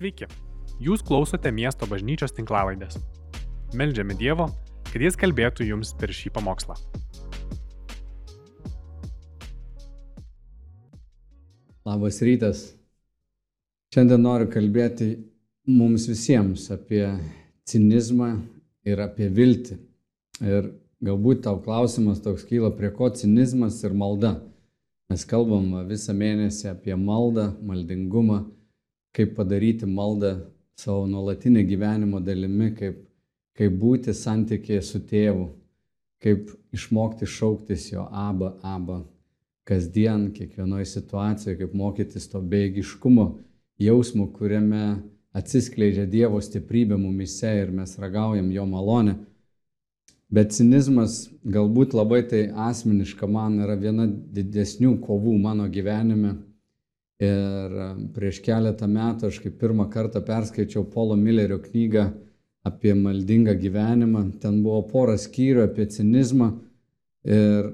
Sveiki, jūs klausote miesto bažnyčios tinklavaidės. Meldžiame Dievo, kad Jis kalbėtų jums per šį pamokslą. Labas rytas. Šiandien noriu kalbėti mums visiems apie cinizmą ir apie viltį. Ir galbūt tau klausimas toks kyla, prie ko cinizmas ir malda. Mes kalbam visą mėnesį apie maldą, maldingumą kaip padaryti maldą savo nuolatinį gyvenimo dalimi, kaip, kaip būti santykėje su tėvu, kaip išmokti šauktis jo abą, abą kasdien, kiekvienoje situacijoje, kaip mokytis to beigiškumo jausmo, kuriame atsiskleidžia Dievo stiprybė mumise ir mes ragaujam jo malonę. Bet cinizmas galbūt labai tai asmeniška man yra viena didesnių kovų mano gyvenime Ir prieš keletą metų aš kaip pirmą kartą perskaičiau Polo Millerio knygą apie maldingą gyvenimą. Ten buvo pora skyrių apie cinizmą ir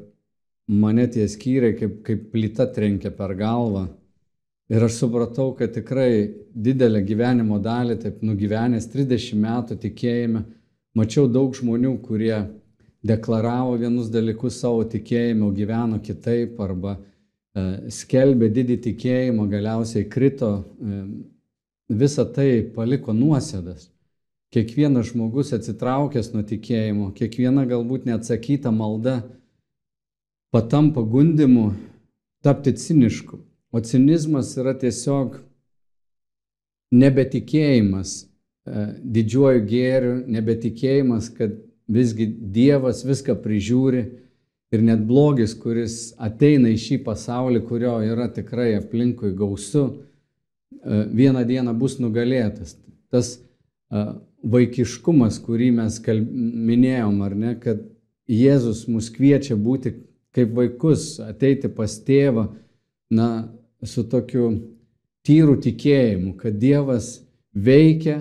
mane tie skyriai kaip, kaip plyta trenkė per galvą. Ir aš supratau, kad tikrai didelę gyvenimo dalį, taip nugyvenęs 30 metų tikėjime, mačiau daug žmonių, kurie deklaravo vienus dalykus savo tikėjime, gyveno kitaip arba E, skelbė didį tikėjimą, galiausiai krito, e, visa tai paliko nuosėdas. Kiekvienas žmogus atsitraukęs nuo tikėjimo, kiekviena galbūt neatsakyta malda patampa gundimu tapti cinišku. O cinizmas yra tiesiog nebetikėjimas e, didžiuoju gėriu, nebetikėjimas, kad visgi Dievas viską prižiūri Ir net blogis, kuris ateina į šį pasaulį, kurio yra tikrai aplinkui gausu, e, vieną dieną bus nugalėtas. Tas e, vaikiškumas, kurį mes kalb... minėjom, ar ne, kad Jėzus mus kviečia būti kaip vaikus, ateiti pas tėvą, na, su tokiu tyru tikėjimu, kad Dievas veikia,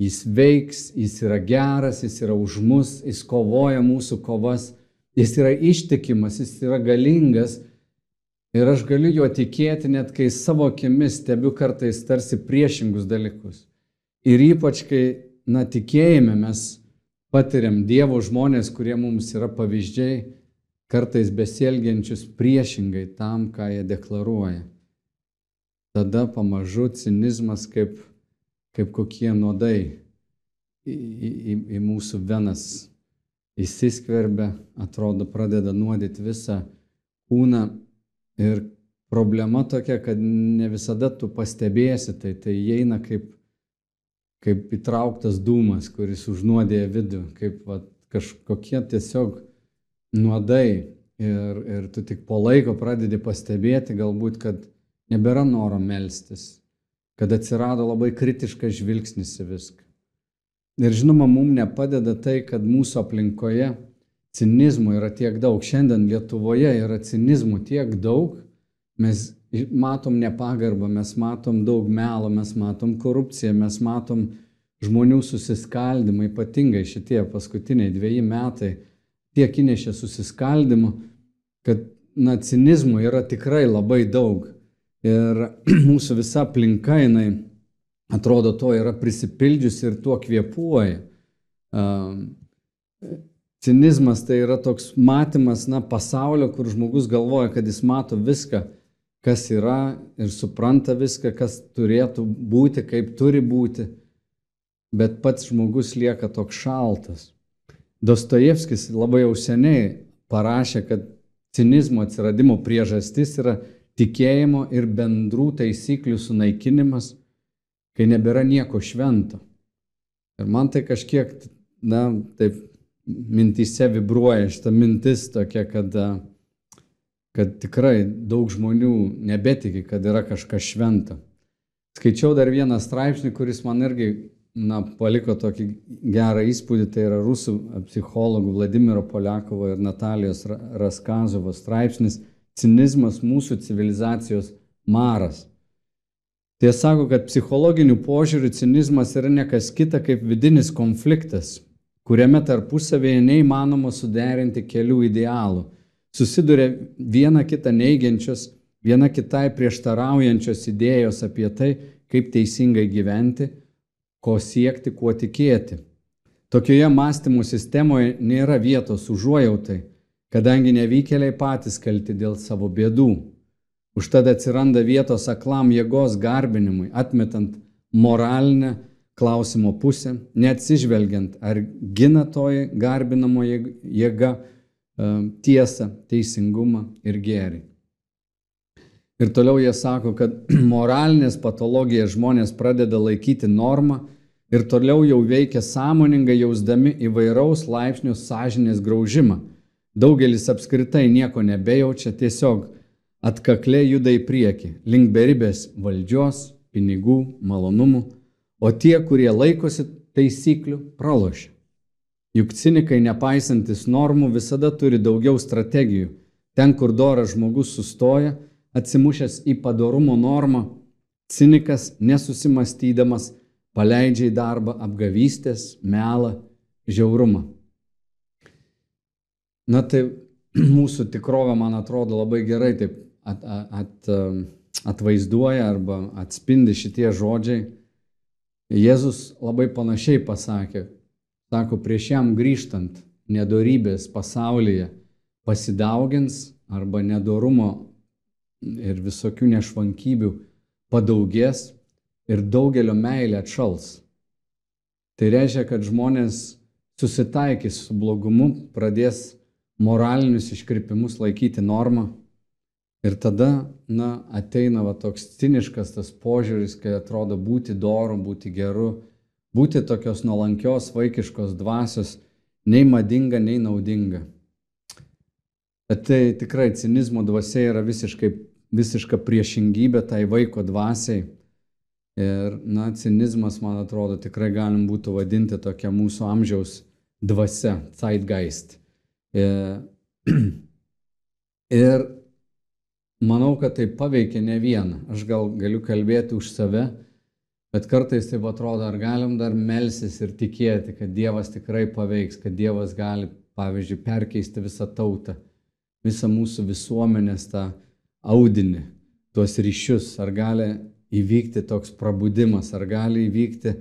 jis veiks, jis yra geras, jis yra už mus, jis kovoja mūsų kovas Jis yra ištikimas, jis yra galingas ir aš galiu juo tikėti net kai savo akimis stebiu kartais tarsi priešingus dalykus. Ir ypač kai, na, tikėjime mes patiriam Dievo žmonės, kurie mums yra pavyzdžiai, kartais besielgiančius priešingai tam, ką jie deklaruoja. Tada pamažu cinizmas kaip, kaip kokie nuodai į, į, į mūsų venas įsiskverbia, atrodo, pradeda nuodyti visą kūną. Ir problema tokia, kad ne visada tu pastebėsi, tai tai įeina kaip, kaip įtrauktas dūmas, kuris užnuodėja vidų, kaip va, kažkokie tiesiog nuodai. Ir, ir tu tik po laiko pradedi pastebėti galbūt, kad nebėra noro melstis, kad atsirado labai kritiškas žvilgsnis į viską. Ir žinoma, mums nepadeda tai, kad mūsų aplinkoje cinizmo yra tiek daug. Šiandien Lietuvoje yra cinizmų tiek daug, mes matom nepagarbą, mes matom daug melo, mes matom korupciją, mes matom žmonių susiskaldimą, ypatingai šitie paskutiniai dviejai metai tiek įnešė susiskaldimų, kad na, cinizmo yra tikrai labai daug. Ir mūsų visa aplinka jinai atrodo, to yra prisipildžius ir tuo kvėpuoja. Cinizmas tai yra toks matymas, na, pasaulio, kur žmogus galvoja, kad jis mato viską, kas yra ir supranta viską, kas turėtų būti, kaip turi būti, bet pats žmogus lieka toks šaltas. Dostojevskis labai jau seniai parašė, kad cinizmo atsiradimo priežastis yra tikėjimo ir bendrų taisyklių sunaikinimas kai nebėra nieko švento. Ir man tai kažkiek, na, taip mintyse vibruoja šitą mintis tokia, kad, kad tikrai daug žmonių nebetiki, kad yra kažkas šventa. Skaičiau dar vieną straipsnį, kuris man irgi na, paliko tokį gerą įspūdį, tai yra rusų psichologų Vladimiro Poliakovo ir Natalijos Raskazovo straipsnis Cinizmas mūsų civilizacijos maras. Tai sako, kad psichologinių požiūrių cinizmas yra nekas kita kaip vidinis konfliktas, kuriame tarpusavėje neįmanoma suderinti kelių idealų. Susiduria viena kitą neigiančios, viena kitai prieštaraujančios idėjos apie tai, kaip teisingai gyventi, ko siekti, kuo tikėti. Tokioje mąstymo sistemoje nėra vietos užuojautai, kadangi nevykėliai patys kalti dėl savo bėdų. Užtada atsiranda vietos aklam jėgos garbinimui, atmetant moralinę klausimo pusę, neatsižvelgiant, ar gina toji garbinamo jėga e, tiesą, teisingumą ir gėrį. Ir toliau jie sako, kad moralinės patologijas žmonės pradeda laikyti normą ir toliau jau veikia sąmoningai jausdami įvairaus laipsnio sąžinės graužimą. Daugelis apskritai nieko nebejaučia, tiesiog atkakliai juda į priekį, link beribės valdžios, pinigų, malonumų, o tie, kurie laikosi taisyklių, pralošia. Juk cinikai, nepaisantis normų, visada turi daugiau strategijų. Ten, kur doras žmogus sustoja, atsimušęs į padarumo normą, cinikas, nesusimastydamas, paleidžia į darbą apgavystės, melą, žiaurumą. Na tai mūsų tikrovė, man atrodo, labai gerai taip at, at, atvaizduoja arba atspindi šitie žodžiai. Jėzus labai panašiai pasakė, sako, prieš jam grįžtant nedorybės pasaulyje pasidaugins arba nedorumo ir visokių nešvankybių padaugės ir daugelio meilė atšals. Tai reiškia, kad žmonės susitaikys su blogumu, pradės moralinius iškrypimus laikyti normą. Ir tada, na, ateina va toks ciniškas tas požiūris, kai atrodo būti doru, būti geru, būti tokios nuolankios vaikiškos dvasios, nei madinga, nei naudinga. Bet tai tikrai cinizmo dvasia yra visiškai, visiška priešingybė tai vaiko dvasiai. Ir, na, cinizmas, man atrodo, tikrai galim būtų vadinti tokia mūsų amžiaus dvasia, zeitgeist. E, ir manau, kad tai paveikia ne vieną. Aš gal galiu kalbėti už save, bet kartais taip atrodo, ar galim dar melsis ir tikėti, kad Dievas tikrai paveiks, kad Dievas gali, pavyzdžiui, perkeisti visą tautą visą mūsų visuomenės tą audinį, tuos ryšius, ar gali įvykti toks prabudimas, ar gali įvykti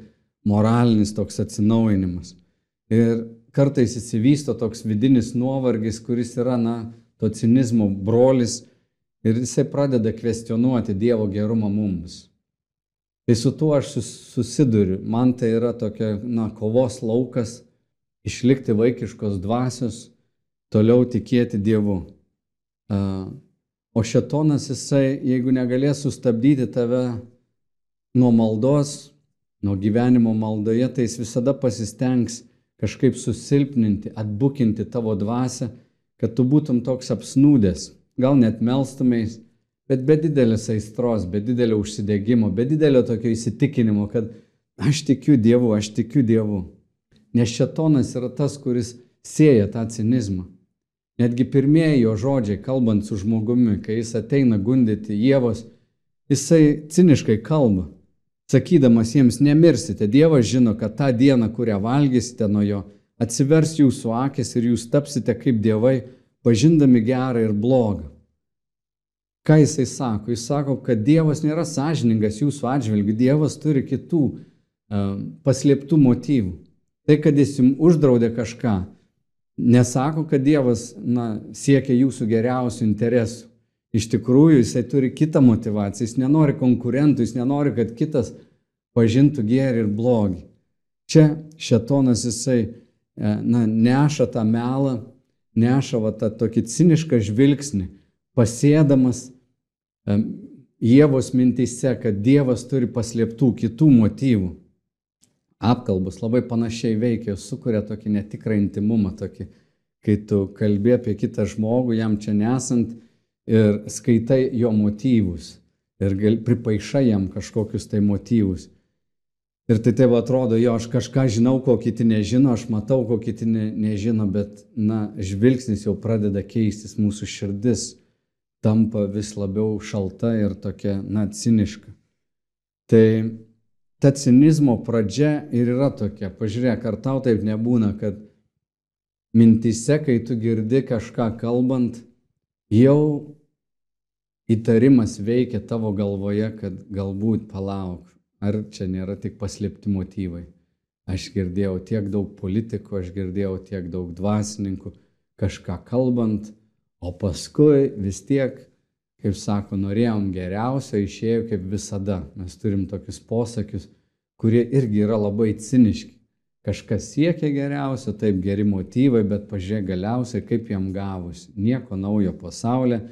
moralinis toks atsinaujinimas. Ir kartais įsivysto toks vidinis nuovargis, kuris yra, na, to cinizmo brolis ir jisai pradeda kvestionuoti Dievo gerumą mums. Tai su tuo aš susiduriu. Man tai yra tokia, na, kovos laukas, išlikti vaikiškos dvasios, toliau tikėti Dievu. O šetonas jisai, jeigu negalės sustabdyti tave nuo maldos, nuo gyvenimo maldoje, tai jis visada pasistengs kažkaip susilpninti, atbukinti tavo dvasę, kad tu būtum toks apsnūdęs, gal net melstumės, bet be didelės aistros, be didelio užsidėgymo, be didelio tokio įsitikinimo, kad aš tikiu Dievu, aš tikiu Dievu. Nes šetonas yra tas, kuris sėja tą cinizmą. Netgi pirmieji jo žodžiai, kalbant su žmogumi, kai jis ateina gundyti Jėvos, jisai ciniškai kalba, sakydamas jiems nemirsite. Dievas žino, kad tą dieną, kurią valgysite nuo jo, atsivers jūsų akis ir jūs tapsite kaip dievai, pažindami gerą ir blogą. Ką jisai sako? Jis sako, kad Dievas nėra sąžiningas jūsų atžvilgių, Dievas turi kitų uh, paslėptų motyvų. Tai, kad jis jums uždraudė kažką, nesako, kad Dievas na, siekia jūsų geriausių interesų. Iš tikrųjų, jisai turi kitą motivaciją, jis nenori konkurentų, jis nenori, kad kitas pažintų gėrį ir blogį. Čia šetonas jisai e, na, neša tą melą, neša va, tą tokį cinišką žvilgsnį, pasėdamas um, Jėvos mintise, kad Dievas turi paslėptų kitų motyvų apkalbos labai panašiai veikia, jos sukuria tokį netikrą intimumą, tokį, kai tu kalbė apie kitą žmogų, jam čia nesant ir skaitai jo motyvus ir gal, pripaišai jam kažkokius tai motyvus. Ir tai taip atrodo, jo, aš kažką žinau, ko kiti nežino, aš matau, ko kiti ne, nežino, bet, na, žvilgsnis jau pradeda keistis, mūsų širdis tampa vis labiau šalta ir tokia, na, ciniška. Tai ta cinizmo pradžia ir yra tokia. Pažiūrėk, ar tau taip nebūna, kad mintise, kai tu girdi kažką kalbant, jau įtarimas veikia tavo galvoje, kad galbūt palauk, ar čia nėra tik paslėpti motyvai. Aš girdėjau tiek daug politikų, aš girdėjau tiek daug dvasininkų, kažką kalbant, o paskui vis tiek, kaip sako, norėjom geriausio, išėjo kaip visada. Mes turim tokius posakius, kurie irgi yra labai ciniški. Kažkas siekia geriausio, taip geri motyvai, bet pažiūrėk galiausiai, kaip jam gavus. Nieko naujo pasaulyje,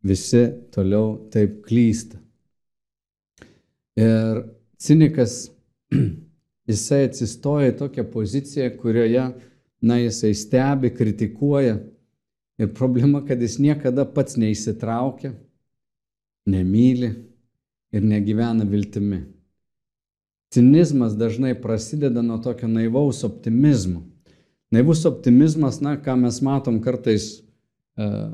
visi toliau taip klysta. Ir cinikas jisai atsistoja į tokią poziciją, kurioje, na, jisai stebi, kritikuoja. Ir problema, kad jis niekada pats neįsitraukia, nemyli ir negyvena viltimi. Cinizmas dažnai prasideda nuo tokio naivaus optimizmo. Naivus optimizmas, na, ką mes matom kartais uh,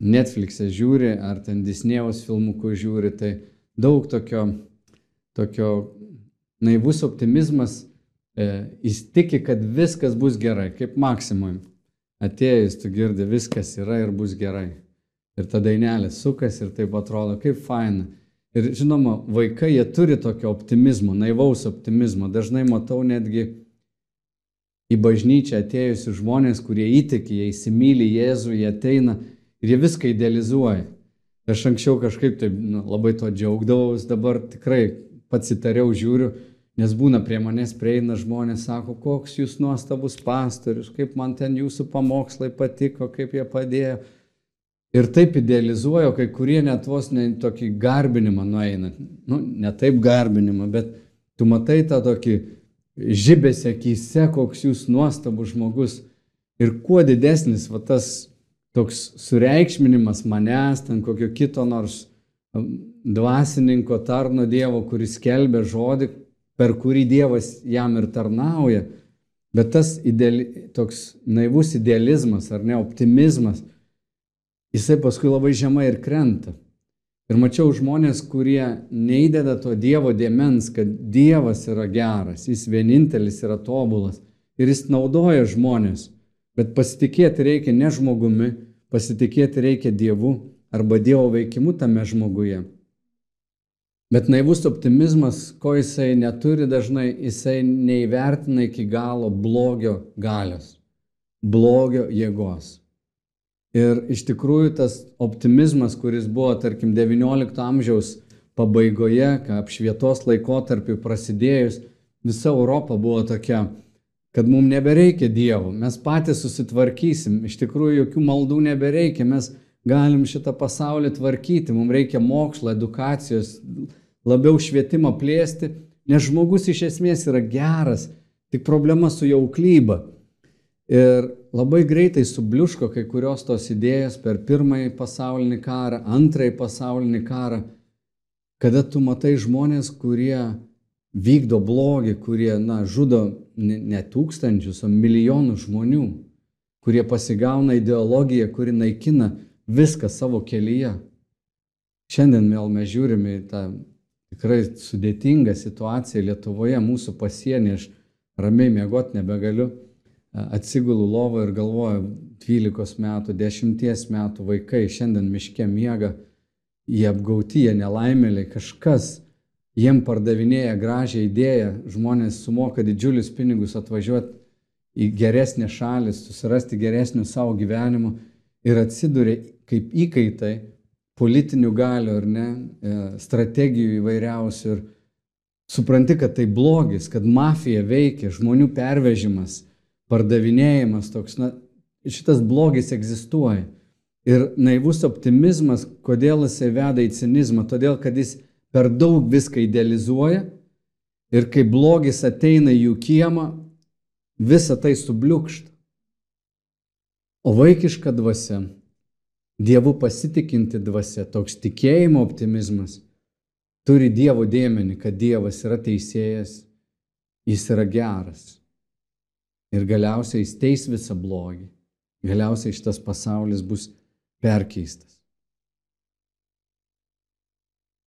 Netflix'e žiūri, ar ten Disnėjaus filmukų žiūri, tai daug tokio, tokio naivus optimizmas, e, jis tiki, kad viskas bus gerai, kaip maksimum. Atėjus, tu girdi, viskas yra ir bus gerai. Ir ta dainelė sukas ir taip atrodo, kaip faina. Ir žinoma, vaikai, jie turi tokio optimizmo, naivaus optimizmo. Dažnai matau netgi į bažnyčią atėjusius žmonės, kurie įtiki, jie įsimylė Jėzų, jie ateina ir jie viską idealizuoja. Aš anksčiau kažkaip taip nu, labai to džiaugdavaus, dabar tikrai pats įtariau žiūriu, Nes būna prie manęs prieina žmonės, sako, koks jūs nuostabus pastorius, kaip man ten jūsų pamokslai patiko, kaip jie padėjo. Ir taip idealizuoju, kai kurie net vos ne tokį garbinimą nueina. Nu, ne taip garbinimą, bet tu matai tą tokį žibėse akise, koks jūs nuostabus žmogus. Ir kuo didesnis va, tas toks sureikšminimas manęs, ten kokio kito nors um, dvasininko tarno Dievo, kuris kelbė žodį, per kurį Dievas jam ir tarnauja. Bet tas ideali, toks naivus idealizmas ar ne optimizmas, jisai paskui labai žemai ir krenta. Ir mačiau žmonės, kurie neįdeda to Dievo dėmens, kad Dievas yra geras, jis vienintelis yra tobulas ir jis naudoja žmonės. Bet pasitikėti reikia ne žmogumi, pasitikėti reikia Dievu arba Dievo veikimu tame žmoguje. Bet naivus optimizmas, ko jisai neturi dažnai, jisai neįvertina iki galo blogio galios, blogio jėgos. Ir iš tikrųjų tas optimizmas, kuris buvo, tarkim, XIX amžiaus pabaigoje, apšvietos laikotarpiu prasidėjus, visa Europa buvo tokia, kad mums nebereikia Dievo, mes patys susitvarkysim, iš tikrųjų jokių maldų nebereikia, mes galim šitą pasaulį tvarkyti, mums reikia mokslo, edukacijos, labiau švietimą plėsti, nes žmogus iš esmės yra geras, tik problema su jauklyba. Ir labai greitai subliuško kai kurios tos idėjos per pirmąjį pasaulinį karą, antrąjį pasaulinį karą, kada tu matai žmonės, kurie vykdo blogį, kurie, na, žudo ne, tūkstančius, o milijonus žmonių, kurie pasigauna ideologiją, kuri naikina viską savo kelyje. Šiandien vėl mes žiūrime į tą tikrai sudėtinga situacija Lietuvoje, mūsų pasienį, aš ramiai mėgot nebegaliu, atsigulu lovą ir galvoju, 12 metų, 10 metų vaikai šiandien miške miega, jie apgauti, jie nelaimėliai, kažkas jiem pardavinėja gražią idėją, žmonės sumoka didžiulius pinigus atvažiuoti į geresnę šalį, susirasti geresnių savo gyvenimų ir atsiduria kaip įkaitai politinių galių ar ne, e, strategijų įvairiausių ir supranti, kad tai blogis, kad mafija veikia, žmonių pervežimas, pardavinėjimas toks, na, šitas blogis egzistuoja. Ir naivus optimizmas, kodėl jisai veda į cinizmą, todėl kad jis per daug viską idealizuoja ir kai blogis ateina į jų kiemą, visa tai subliukšta. O vaikiška dvasia Dievu pasitikinti dvasia, toks tikėjimo optimizmas, turi Dievo dėmenį, kad Dievas yra teisėjas, jis yra geras. Ir galiausiai jis teis visą blogį. Galiausiai šitas pasaulis bus perkeistas.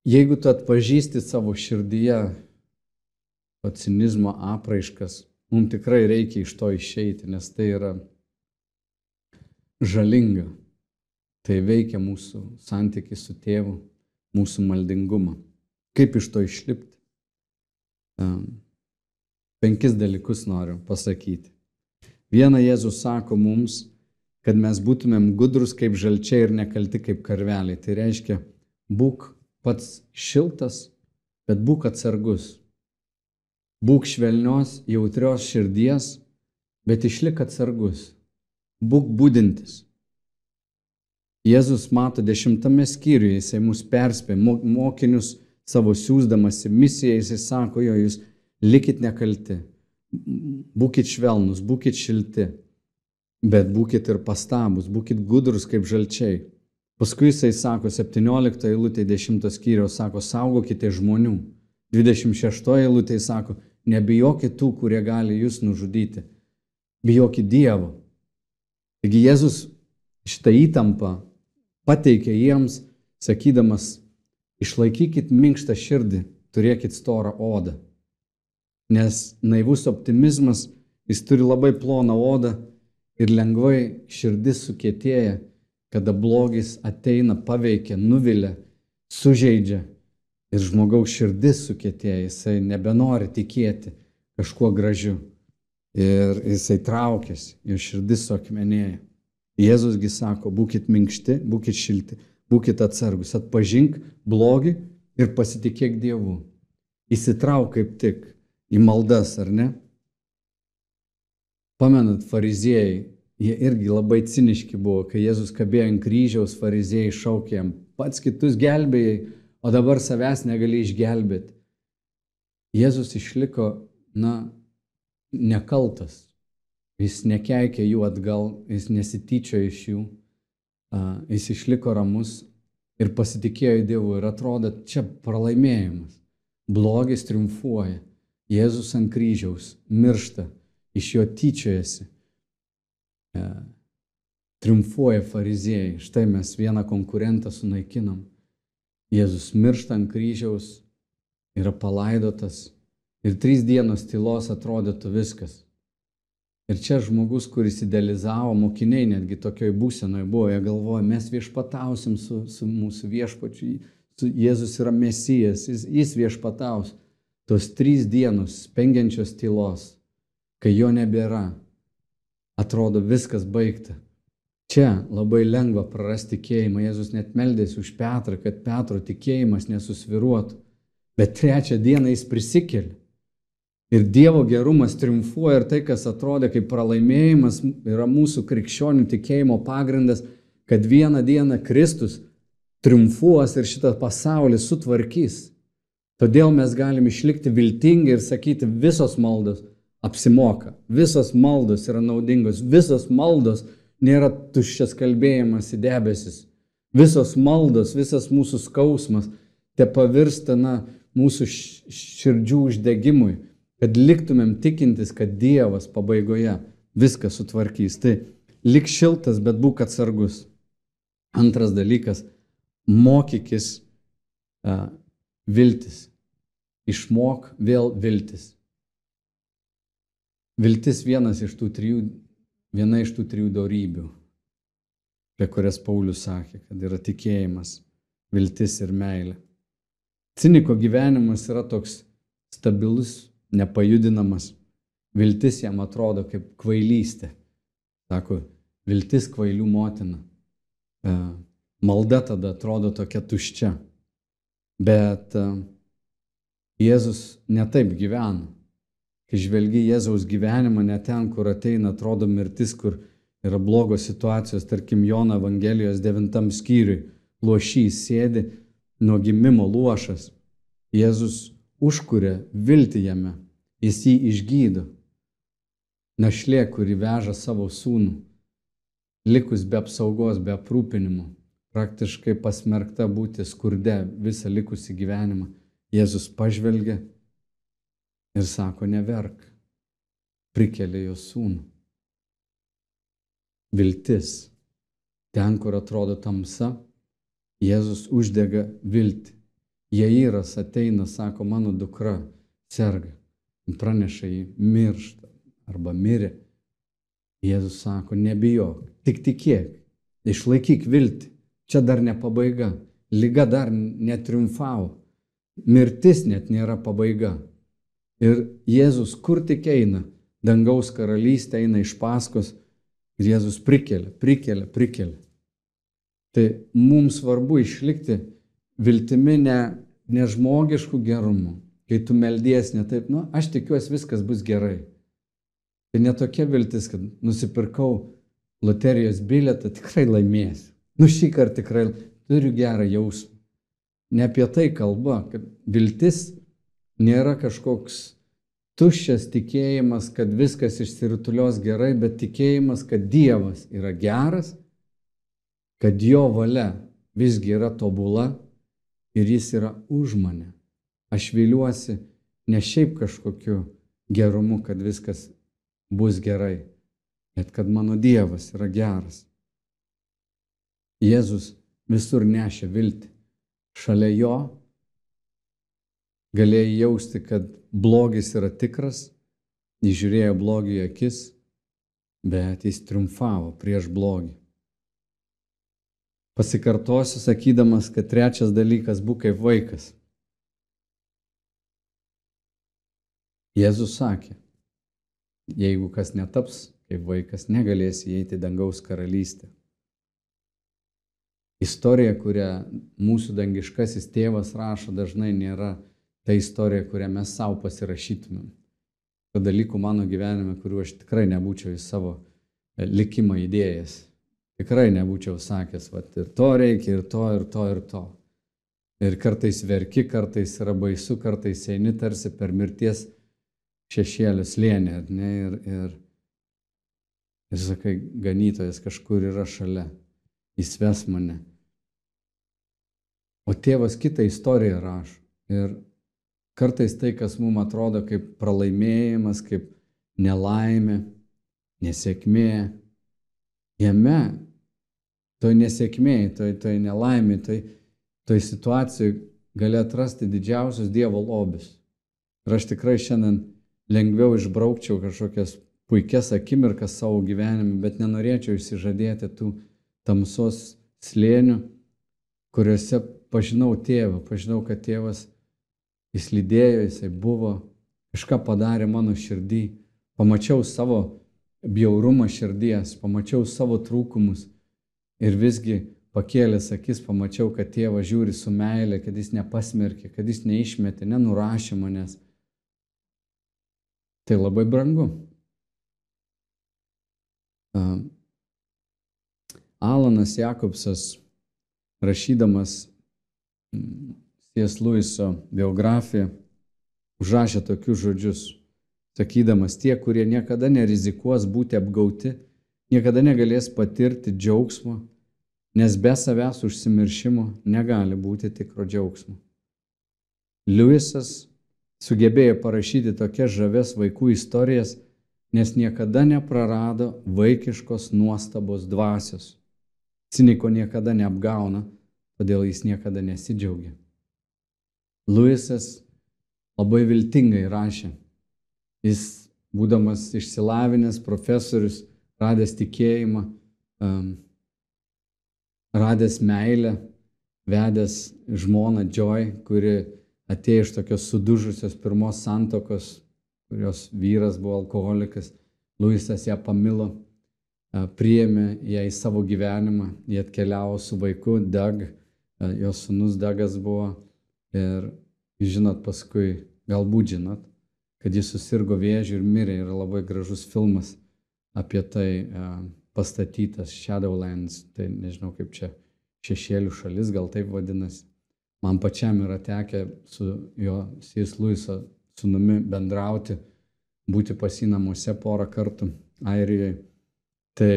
Jeigu tu atpažįsti savo širdyje to cinizmo apraiškas, mums tikrai reikia iš to išeiti, nes tai yra žalinga. Tai veikia mūsų santykiai su tėvu, mūsų maldingumą. Kaip iš to išlipti? Penkis dalykus noriu pasakyti. Viena Jėzus sako mums, kad mes būtumėm gudrus kaip žalčiai ir nekalti kaip karveliai. Tai reiškia, būk pats šiltas, bet būk atsargus. Būk švelnios, jautrios širdies, bet išlik atsargus. Būk būdintis. Jėzus mato dešimtame skyriuje, jisai mus perspė, mokinius savo siūsdamas į misiją, jisai sako, jo, jūs likit nekalti, būkit švelnus, būkit šilti, bet būkit ir pastabus, būkit gudrus kaip žalčiai. Paskui jisai sako, 17 eilutė 10 skyriaus sako, saugokite žmonių. 26 eilutė sako, nebijokit tų, kurie gali jūs nužudyti. Bijokit Dievo. Taigi Jėzus šitą įtampą pateikė jiems, sakydamas, išlaikykit minkštą širdį, turėkit storą odą. Nes naivus optimizmas, jis turi labai ploną odą ir lengvai širdis sukėtėja, kada blogis ateina, paveikia, nuvilia, sužeidžia ir žmogaus širdis sukėtėja, jisai nebenori tikėti kažkuo gražiu ir jisai traukiasi, jo širdis suakmenėja. Jėzusgi sako, būkite minkšti, būkite šilti, būkite atsargus, atpažink blogį ir pasitikėk Dievu. Įsitrauk kaip tik į maldas, ar ne? Pamenat, fariziejai, jie irgi labai ciniški buvo, kai Jėzus kabėjo ant kryžiaus, fariziejai šaukė jam, pats kitus gelbėjai, o dabar savęs negali išgelbėti. Jėzus išliko, na, nekaltas. Jis nekeikė jų atgal, jis nesityčio iš jų, jis išliko ramus ir pasitikėjo į Dievų ir atrodo, čia pralaimėjimas. Blogis triumfuoja. Jėzus ant kryžiaus miršta iš jo tyčiojasi. E, triumfuoja fariziejai. Štai mes vieną konkurentą sunaikinam. Jėzus miršta ant kryžiaus, yra palaidotas ir trys dienos tylos atrodytų viskas. Ir čia žmogus, kuris idealizavo, mokiniai netgi tokioj būsenoje buvo, jie galvoja, mes viešpatausim su, su mūsų viešpačiu, su Jėzus yra mesijas, jis, jis viešpataus. Tos trys dienos spengiančios tylos kai jo nebėra, atrodo viskas baigta. Čia labai lengva prarasti tikėjimą. Jėzus net meldėsi už Petrą, kad Petro tikėjimas nesusviruotų. Bet trečią dieną jis prisikėlė. Ir Dievo gerumas triumfuoja ir tai, kas atrodė kaip pralaimėjimas, yra mūsų krikščionių tikėjimo pagrindas, kad vieną dieną Kristus triumfuos ir šitą pasaulį sutvarkys. Todėl mes galim išlikti viltingi ir sakyti visos maldos apsimoka. Visos maldos yra naudingos, visos maldos nėra tuščias kalbėjimas į debesis. Visos maldos, visas mūsų skausmas te pavirsta na, mūsų širdžių uždegimui, kad liktumėm tikintis, kad Dievas pabaigoje viską sutvarkys. Tai lik šiltas, bet būk atsargus. Antras dalykas - mokykis uh, viltis. Išmok vėl viltis. Viltis vienas iš tų trijų, viena iš tų trijų darybių, apie kurias Paulius sakė, kad yra tikėjimas, viltis ir meilė. Ciniko gyvenimas yra toks stabilus, nepajudinamas. Viltis jam atrodo kaip kvailystė. Sako, viltis kvailių motina. E, malda tada atrodo tokia tuščia. Bet e, Jėzus netaip gyvena. Kai žvelgi Jėzaus gyvenimą, ne ten, kur ateina, atrodo mirtis, kur yra blogos situacijos, tarkim Jono Evangelijos devintam skyriui, lošys sėdi nuo gimimo luošas. Jėzus užkuria viltį jame, jis jį išgydo. Našlė, kuri veža savo sūnų, likus be apsaugos, be aprūpinimo, praktiškai pasmerkta būti skurde visą likusį gyvenimą. Jėzus pažvelgia ir sako, neverk, prikelė jo sūnų. Viltis. Ten, kur atrodo tamsa, Jėzus uždega viltį. Jairas ateina, sako, mano dukra serga. Praneša jį mirštą arba mirė. Jėzus sako, nebijok, tik tikėk, išlaikyk viltį. Čia dar ne pabaiga. Liga dar netriumfavo. mirtis net nėra pabaiga. Ir Jėzus kur tik eina, dangaus karalystė eina iš paskos ir Jėzus prikelia, prikelia, prikelia. Tai mums svarbu išlikti viltimi ne, ne žmogiškų gerumų. Kai tu meldies ne taip, nu, aš tikiuosi viskas bus gerai. Tai netokia viltis, kad nusipirkau loterijos bilietą, tikrai laimėsiu. Nu šį kartą tikrai turiu gerą jausmą. Ne apie tai kalba, kad viltis nėra kažkoks tuščias tikėjimas, kad viskas išsirutulios gerai, bet tikėjimas, kad Dievas yra geras, kad jo valia visgi yra tobula ir jis yra už mane. Aš viliuosi ne šiaip kažkokiu gerumu, kad viskas bus gerai, bet kad mano Dievas yra geras. Jėzus visur nešė viltį. Šalia jo galėjai jausti, kad blogis yra tikras, jis žiūrėjo blogį į akis, bet jis triumfavo prieš blogį. Pasikartosiu sakydamas, kad trečias dalykas - būk kaip vaikas. Jėzus sakė, jeigu kas netaps kaip vaikas, negalės įeiti dangaus karalystę. Istorija, kurią mūsų dangiškasis tėvas rašo, dažnai nėra ta istorija, kurią mes savo pasirašytumėm. Kad dalykų mano gyvenime, kuriuo aš tikrai nebūčiau į savo likimą įdėjęs. Tikrai nebūčiau sakęs, va, ir to reikia, ir to, ir to, ir to. Ir kartais verki, kartais yra baisu, kartais eini tarsi per mirties šešėlių slėnį, ne, ir, ir, ir sakai, ganytojas kažkur yra šalia, jis ves mane. O tėvas kitą istoriją rašo. Ir kartais tai, kas mums atrodo kaip pralaimėjimas, kaip nelaimė, nesėkmė, jame, toj nesėkmėje, toj, toj nelaimė, toj, toj situacijoje gali atrasti didžiausius Dievo lobius. Ir aš tikrai šiandien lengviau išbraukčiau kažkokias puikias akimirkas savo gyvenime, bet nenorėčiau išsižadėti tų tamsos slėnių, kuriuose pažinau tėvą, pažinau, kad tėvas jis lydėjo, jisai buvo, kažką padarė mano širdį, pamačiau savo bjaurumą širdies, pamačiau savo trūkumus ir visgi pakėlęs akis pamačiau, kad tėvas žiūri su meilė, kad jis nepasmerkė, kad jis neišmetė, nenurašė manęs. Tai labai brangu. Alanas Jakobsas, rašydamas C.S. Luiso biografiją, užrašė tokius žodžius, sakydamas, tie, kurie niekada nerizikuos būti apgauti, niekada negalės patirti džiaugsmo, nes be savęs užsimiršimo negali būti tikro džiaugsmo. Liujisas sugebėjo parašyti tokias žaves vaikų istorijas, nes niekada neprarado vaikiškos nuostabos dvasios. Ciniko niekada neapgauna, todėl jis niekada nesidžiaugia. Luisas labai viltingai rašė. Jis, būdamas išsilavinęs profesorius, radęs tikėjimą, um, radęs meilę, vedęs žmoną Joy, kuri atėjo iš tokios sudužusios pirmos santokos, kurios vyras buvo alkoholikas, Luisas ją pamilo, priėmė ją į savo gyvenimą, jie atkeliavo su vaiku, Dag, jos sunus Dagas buvo ir žinot paskui, galbūt žinot, kad jis susirgo vėžių ir mirė, yra labai gražus filmas apie tai pastatytas Shadowlands, tai nežinau kaip čia šešėlių šalis, gal taip vadinasi. Man pačiam yra tekę su jo Sijas Luiso sunumi bendrauti, būti pasi namuose porą kartų Airijoje. Tai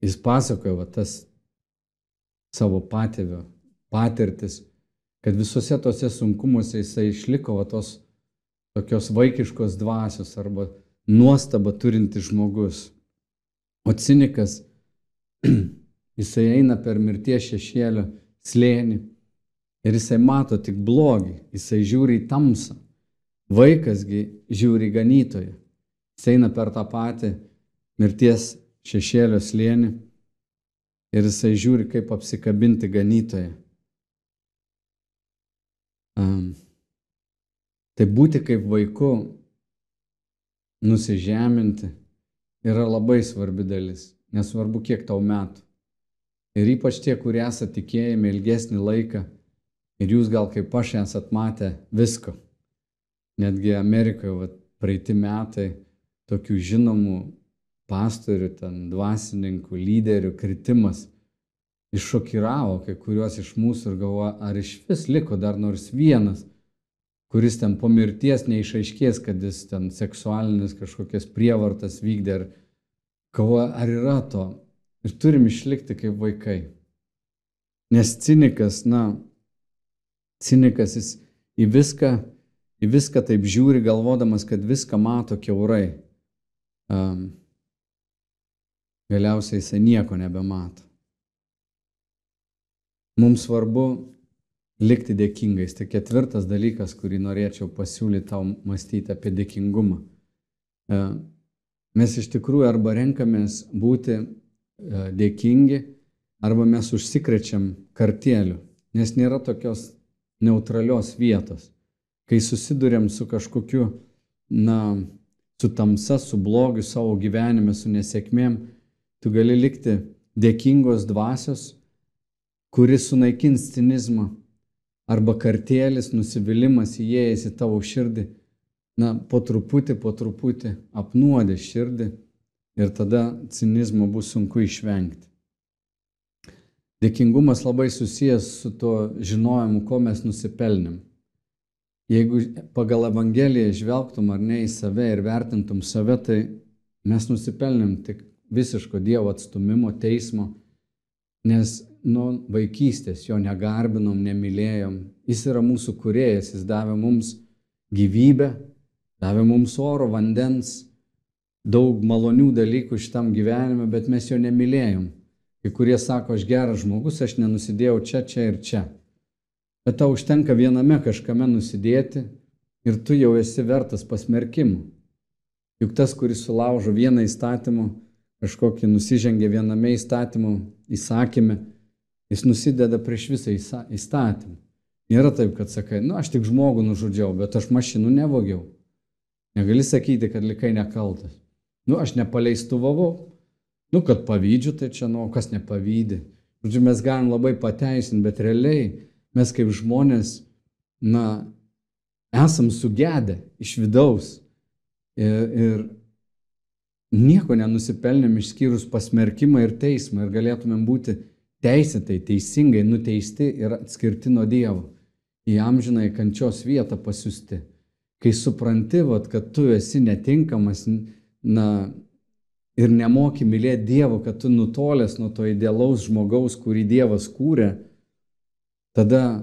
jis pasakojo va, tas savo patėvio patirtis, kad visuose tose sunkumuose jisai išliko va, tos tokios vaikiškos dvasios arba nuostaba turintis žmogus. O cinikas, jisai eina per mirties šešėlio slėnį Ir jisai mato tik blogį, jisai žiūri į tamsą. Vaikasgi žiūri į ganytoją. Jis eina per tą patį mirties šešėlio slėnį ir jisai žiūri, kaip apsikabinti ganytoją. Tai būti kaip vaiku, nusižeminti, yra labai svarbi dalis, nesvarbu kiek tau metų. Ir ypač tie, kurie esate tikėjami ilgesnį laiką ir jūs gal kaip aš esat matę visko. Netgi Amerikoje vat, praeiti metai tokių žinomų pastorių, ten dvasininkų, lyderių kritimas iššokiravo kai kuriuos iš mūsų ir galvoja, ar iš vis liko dar nors vienas, kuris ten po mirties neišaiškės, kad jis ten seksualinis kažkokias prievartas vykdė, ar galvoja, ar yra to. Ir turim išlikti kaip vaikai. Nes cinikas, na, cinikas jis į viską, į viską taip žiūri, galvodamas, kad viską mato keurai. Um, galiausiai jisai nieko nebemato. Mums svarbu likti dėkingais. Tai ketvirtas dalykas, kurį norėčiau pasiūlyti tau mąstyti apie dėkingumą. E, mes iš tikrųjų arba renkamės būti e, dėkingi, arba mes užsikrečiam kartėliu, nes nėra tokios neutralios vietos. Kai susidurėm su kažkokiu, na, su tamsa, su blogiu savo gyvenime, su nesėkmėm, tu gali likti dėkingos dvasios kuris sunaikins cinizmą arba kartėlis, nusivylimas įėjęs į tavo širdį, na, po truputį, po truputį apnuodė širdį ir tada cinizmo bus sunku išvengti. Dėkingumas labai susijęs su tuo žinojimu, ko mes nusipelnėm. Jeigu pagal Evangeliją žvelgtum ar ne į save ir vertintum save, tai mes nusipelnėm tik visiško Dievo atstumimo, teismo, nes nuo vaikystės jo negarbinom, nemylėjom. Jis yra mūsų kuriejas, jis davė mums gyvybę, davė mums oro, vandens, daug malonių dalykų šitam gyvenime, bet mes jo nemylėjom. Kai kurie sako, aš geras žmogus, aš nenusidėjau čia, čia ir čia. Bet tau užtenka viename kažkame nusidėti ir tu jau esi vertas pasmerkimų. Juk tas, kuris sulaužo vieną įstatymą, kažkokį nusižengė viename įstatymų įsakymę, Jis nusideda prieš visą įstatymą. Nėra taip, kad sakai, nu aš tik žmogų nužudžiau, bet aš mašinų nevogiau. Negali sakyti, kad likai nekaltas. Nu aš nepaleistuvavau. Nu, kad pavydžiu, tai čia, nu, kas nepavydė. Žodžiu, mes galim labai pateisinti, bet realiai mes kaip žmonės, na, esam sugedę iš vidaus. Ir, ir nieko nenusipelnėm išskyrus pasmerkimą ir teismą ir galėtumėm būti teisėtai, teisingai nuteisti ir atskirti nuo Dievo, į amžinai kančios vietą pasiūsti. Kai supranti, vat, kad tu esi netinkamas na, ir nemoki mylėti Dievo, kad tu nutolęs nuo to idealaus žmogaus, kurį Dievas kūrė, tada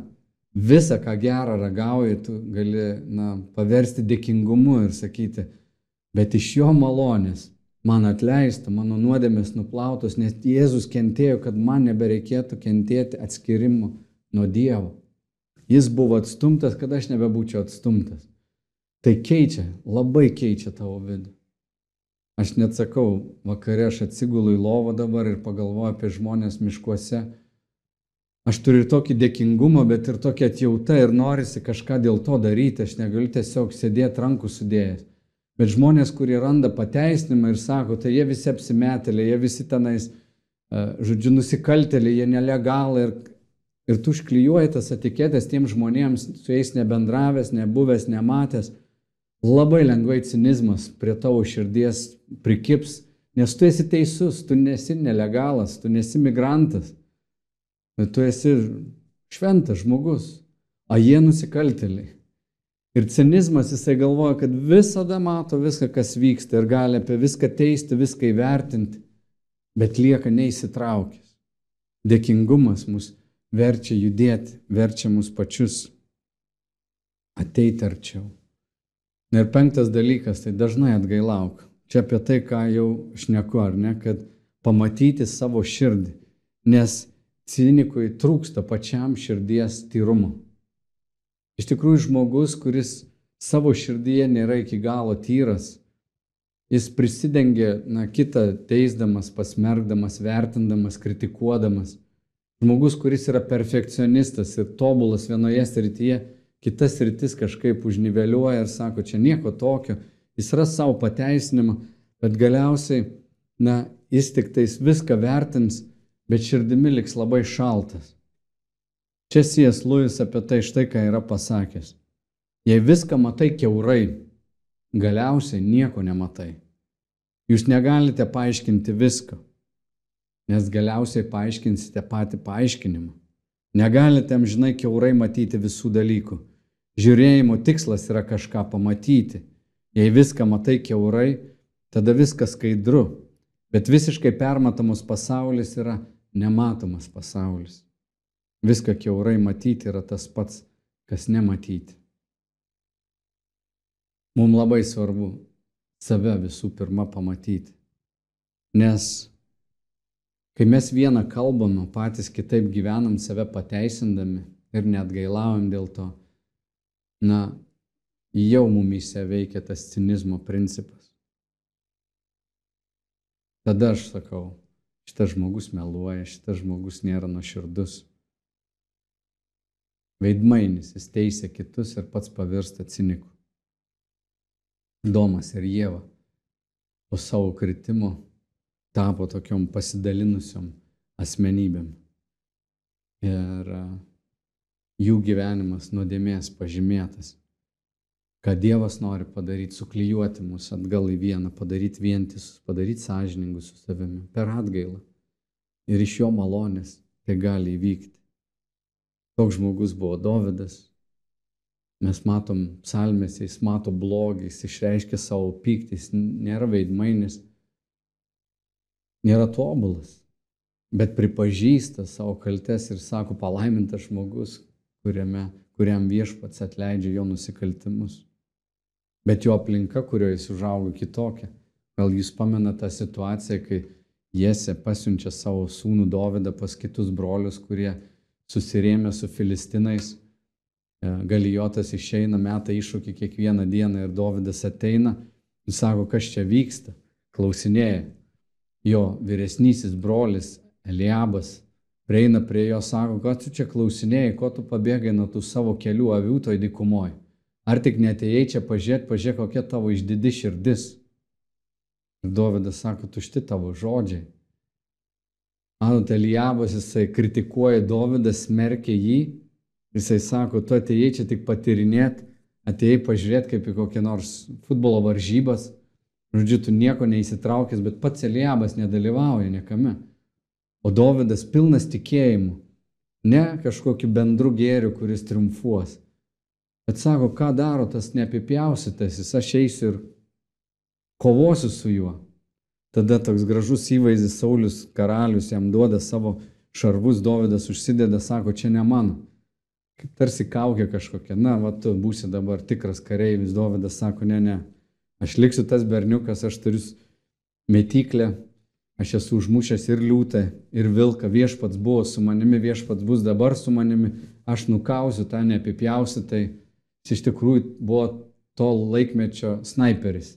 visą, ką gerą ragauji, tu gali na, paversti dėkingumu ir sakyti, bet iš jo malonės man atleista, mano nuodėmės nuplautos, nes Jėzus kentėjo, kad man nebereikėtų kentėti atskirimo nuo Dievo. Jis buvo atstumtas, kad aš nebebūčiau atstumtas. Tai keičia, labai keičia tavo vidų. Aš net sakau, vakare aš atsigulu į lovą dabar ir pagalvoju apie žmonės miškuose. Aš turiu ir tokį dėkingumą, bet ir tokią atjautą ir norisi kažką dėl to daryti. Aš negaliu tiesiog sėdėti rankų sudėjęs. Bet žmonės, kurie randa pateisinimą ir sako, tai jie visi apsimetėliai, jie visi tenais, e, žodžiu, nusikaltėliai, jie nelegalai ir, ir tu užklijuoji tas etiketės tiem žmonėms, su jais nebendravęs, nebuvęs, nematęs, labai lengvai cinizmas prie tavo širdies prikips, nes tu esi teisus, tu nesi nelegalas, tu nesi migrantas, tu esi šventas žmogus, o jie nusikaltėliai. Ir cinizmas jisai galvoja, kad visada mato viską, kas vyksta ir gali apie viską teisti, viską įvertinti, bet lieka neįsitraukęs. Dėkingumas mus verčia judėti, verčia mus pačius ateiti arčiau. Ir penktas dalykas, tai dažnai atgailauk. Čia apie tai, ką jau šneku, ar ne, kad pamatyti savo širdį, nes cinikui trūksta pačiam širdies tyrumo. Iš tikrųjų, žmogus, kuris savo širdyje nėra iki galo tyras, jis prisidengia na, kitą teisdamas, pasmergdamas, vertindamas, kritikuodamas. Žmogus, kuris yra perfekcionistas ir tobulas vienoje srityje, kitas rytis kažkaip užniveliuoja ir sako, čia nieko tokio, jis ras savo pateisinimą, bet galiausiai, na, jis tik tais viską vertins, bet širdimi liks labai šaltas. Čia Sijas Luis apie tai štai ką yra pasakęs. Jei viską matai keurai, galiausiai nieko nematai. Jūs negalite paaiškinti visko, nes galiausiai paaiškinsite patį paaiškinimą. Negalite amžinai keurai matyti visų dalykų. Žiūrėjimo tikslas yra kažką pamatyti. Jei viską matai keurai, tada viskas skaidru, bet visiškai permatomas pasaulis yra nematomas pasaulis. Viską keurai matyti yra tas pats, kas nematyti. Mums labai svarbu save visų pirma pamatyti. Nes kai mes vieną kalbam, patys kitaip gyvenam, save pateisindami ir net gailaujam dėl to, na, jau mumise veikia tas cinizmo principas. Tada aš sakau, šitas žmogus meluoja, šitas žmogus nėra nuoširdus. Veidmainis, jis teisė kitus ir pats pavirsta ciniku. Domas ir Jėva po savo kritimo tapo tokiom pasidalinusiom asmenybėm. Ir jų gyvenimas nuodėmės pažymėtas. Ką Dievas nori padaryti, suklyjuoti mus atgal į vieną, padaryti vientisus, padaryti sąžiningus su savimi per atgailą. Ir iš jo malonės tai gali įvykti. Toks žmogus buvo Dovydas. Mes matom psalmėse, jis mato blogį, jis išreiškia savo pyktį, jis nėra veidmainis, nėra tobulas, bet pripažįsta savo kaltes ir sako palaimintas žmogus, kuriame, kuriam viešpats atleidžia jo nusikaltimus. Bet jo aplinka, kurioje jis užaugo kitokia. Gal jūs pamena tą situaciją, kai Jėse pasiunčia savo sūnų Dovydą pas kitus brolius, kurie susirėmė su filistinais. E, Galijotas išeina, meta iššūkį kiekvieną dieną ir Dovydas ateina ir sako, kas čia vyksta. Klausinėja. Jo vyresnysis brolis Eliabas prieina prie jo, sako, ką tu čia klausinėjai, ko tu pabėgai nuo tų savo kelių avių toj dykumoje. Ar tik netėjai čia pažiūrėti, pažiūrėk, kokia tavo išdidi širdis. Ir Dovydas sako, tušti tavo žodžiai. Anot Elijabas, jisai kritikuoja Dovydą, smerkia jį. Jisai sako, tu atėjai čia tik patirinėti, atėjai pažiūrėti kaip į kokią nors futbolo varžybas. Žodžiu, tu nieko neįsitraukęs, bet pats Elijabas nedalyvauja niekame. O Dovydas pilnas tikėjimu, ne kažkokiu bendru gėriu, kuris triumfuos. Bet sako, ką daro tas neapipjausytasis, aš eisiu ir kovosiu su juo. Tada toks gražus įvaizdis Saulis karalius jam duoda savo šarvus, Dovydas užsideda, sako, čia ne mano. Kaip tarsi kaukė kažkokia, na, va, tu būsi dabar tikras kareivis, Dovydas sako, ne, ne, aš liksiu tas berniukas, aš turiu metyklę, aš esu užmušęs ir liūtą, ir vilką, viešpats buvo su manimi, viešpats bus dabar su manimi, aš nukausiu tą neapipjausi, tai jis iš tikrųjų buvo to laikmečio sniperis.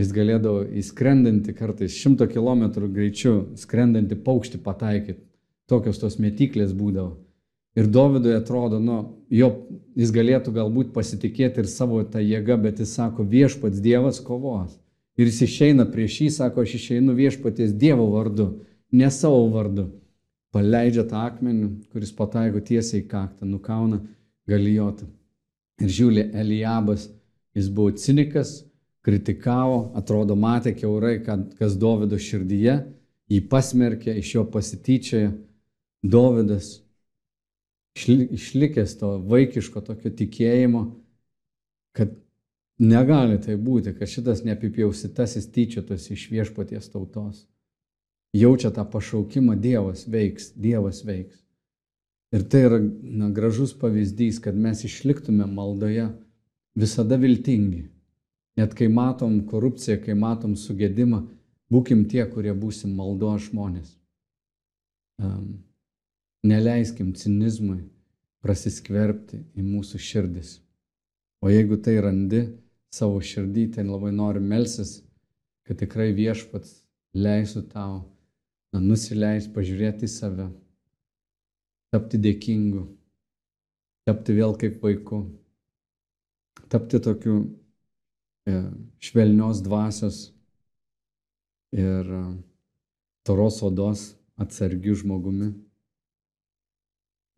Jis galėdavo įskrendantį kartais 100 km greičiu, skrendantį paukštį pataikyti. Tokios tos metiklės būdavo. Ir Dovydui atrodo, nu, jo, jis galėtų galbūt pasitikėti ir savo tą jėgą, bet jis sako, viešpats Dievas kovos. Ir jis išeina prieš jį, sako, aš išeinu viešpaties Dievo vardu, ne savo vardu. Paleidžia tą akmenį, kuris pataiko tiesiai į kaktą, nukauna galijotą. Ir žiūri, Elijabas, jis buvo cinikas, kritikavo, atrodo matė keurai, kas Dovido širdyje, jį pasmerkė, iš jo pasityčiojo. Dovidas išlikęs to vaikiško tokio tikėjimo, kad negali tai būti, kad šitas neapipjausitasis tyčiotas iš viešpaties tautos. Jaučia tą pašaukimą, Dievas veiks, Dievas veiks. Ir tai yra na, gražus pavyzdys, kad mes išliktume maldoje visada viltingi. Net kai matom korupciją, kai matom sugėdimą, būkim tie, kurie būsim maldo žmonės. Um, neleiskim cinizmui prasiskverbti į mūsų širdis. O jeigu tai randi savo širdį, tai labai nori melsis, kad tikrai viešpats leisų tau na, nusileis, pažiūrėti į save, tapti dėkingu, tapti vėl kaip vaiku tapti tokiu švelnios dvasios ir e, toros odos atsargių žmogumi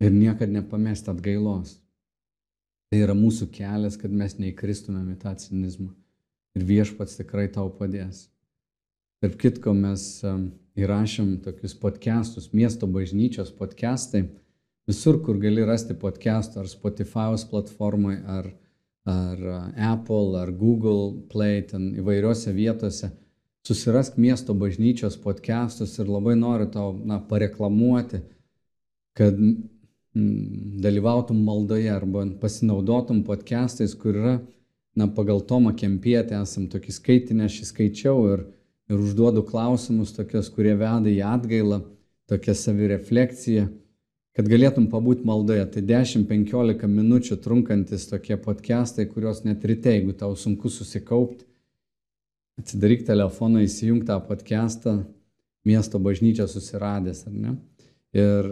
ir niekad nepamesti atgailos. Tai yra mūsų kelias, kad mes neįkristumėm į tą cinizmą. Ir viešpats tikrai tau padės. Tarp kitko, mes įrašėm tokius podcastus, miesto bažnyčios podcastai. Visur, kur gali rasti podcastų, ar Spotify'os platformai, ar, ar Apple, ar Google Play, ten įvairiose vietose. Susirask miesto bažnyčios podcastus ir labai noriu tau na, pareklamuoti, kad dalyvautum maldoje arba pasinaudotum podcastais, kur yra, na, pagal Tomą Kempietę esam tokį skaitinę, aš įskaičiau ir, ir užduodu klausimus tokios, kurie veda į atgailą, tokią savirefleksiją, kad galėtum pabūti maldoje. Tai 10-15 minučių trunkantis tokie podcastai, kuriuos net ryte, jeigu tau sunku susikaupti, atsidaryk telefoną, įsijung tą podcastą, miesto bažnyčią susiradęs, ar ne? Ir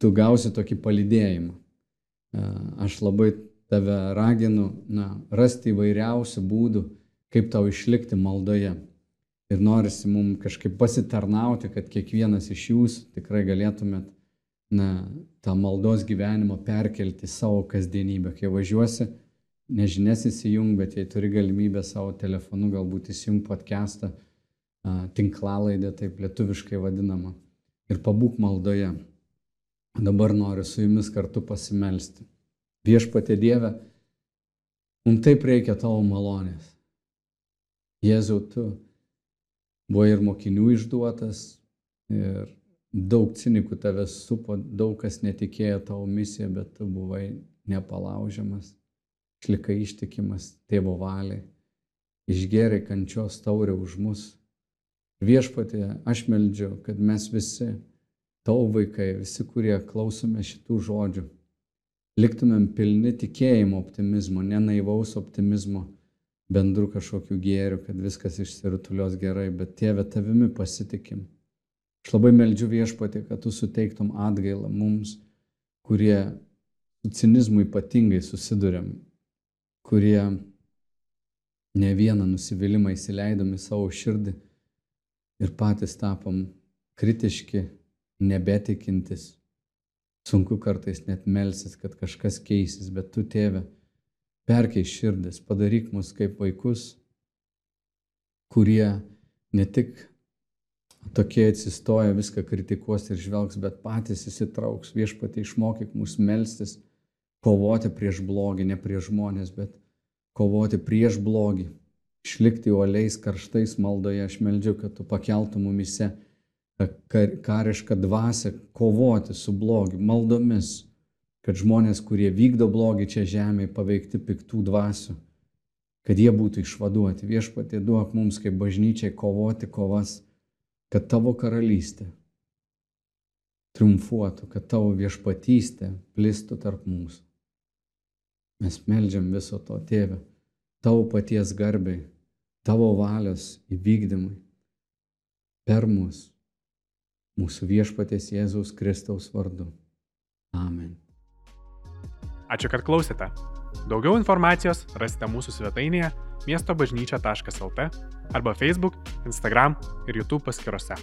tu gausi tokį palidėjimą. E, aš labai tave raginu na, rasti įvairiausių būdų, kaip tau išlikti maldoje. Ir norisi mums kažkaip pasitarnauti, kad kiekvienas iš jūsų tikrai galėtumėt na, tą maldos gyvenimą perkelti savo kasdienybę. Kai važiuosi, nežinės įsijung, bet jei turi galimybę savo telefonu galbūt įsijung podcastą, tinklalaidę, taip lietuviškai vadinama, ir pabūk maldoje. Dabar noriu su jumis kartu pasimelsti. Viešpatė Dieve, mums taip reikia tavo malonės. Jėzau, tu buvai ir mokinių išduotas, ir daug cinikų tavęs supo, daug kas netikėjo tavo misiją, bet tu buvai nepalaužiamas, išlikai ištikimas tėvo valiai, išgerai kančios taurę už mus. Viešpatė, aš meldžiu, kad mes visi tavo vaikai, visi, kurie klausome šitų žodžių, liktumėm pilni tikėjimo optimizmo, nenaivaus optimizmo, bendrų kažkokių gėrių, kad viskas išsirutulios gerai, bet tėve tavimi pasitikim. Aš labai meldžiu viešpatį, kad tu suteiktum atgailą mums, kurie su cinizmu ypatingai susidurėm, kurie ne vieną nusivylimą įsileidom į savo širdį ir patys tapom kritiški, nebetikintis. Sunku kartais net melsis, kad kažkas keisis, bet tu, tėve, perkeiš širdis, padaryk mus kaip vaikus, kurie ne tik tokie atsistoja, viską kritikuos ir žvelgs, bet patys įsitrauks. Viešpatai išmokyk mus melstis, kovoti prieš blogį, ne prieš žmonės, bet kovoti prieš blogį, išlikti uoliais karštais maldoje. Aš meldžiu, kad tu pakeltum mumise karišką dvasę kovoti su blogiu, maldomis, kad žmonės, kurie vykdo blogį čia žemėje, paveikti piktų dvasių, kad jie būtų išvaduoti. Viešpatie duok mums kaip bažnyčiai kovoti kovas, kad tavo karalystė triumfuotų, kad tavo viešpatystė plistų tarp mūsų. Mes melžiam viso to, tėve, tavo paties garbiai, tavo valios įvykdymui per mus mūsų viešpatės Jėzaus Kristaus vardu. Amen. Ačiū, kad klausėte. Daugiau informacijos rasite mūsų svetainėje miestobažnyčia.lt arba Facebook, Instagram ir YouTube paskiruose.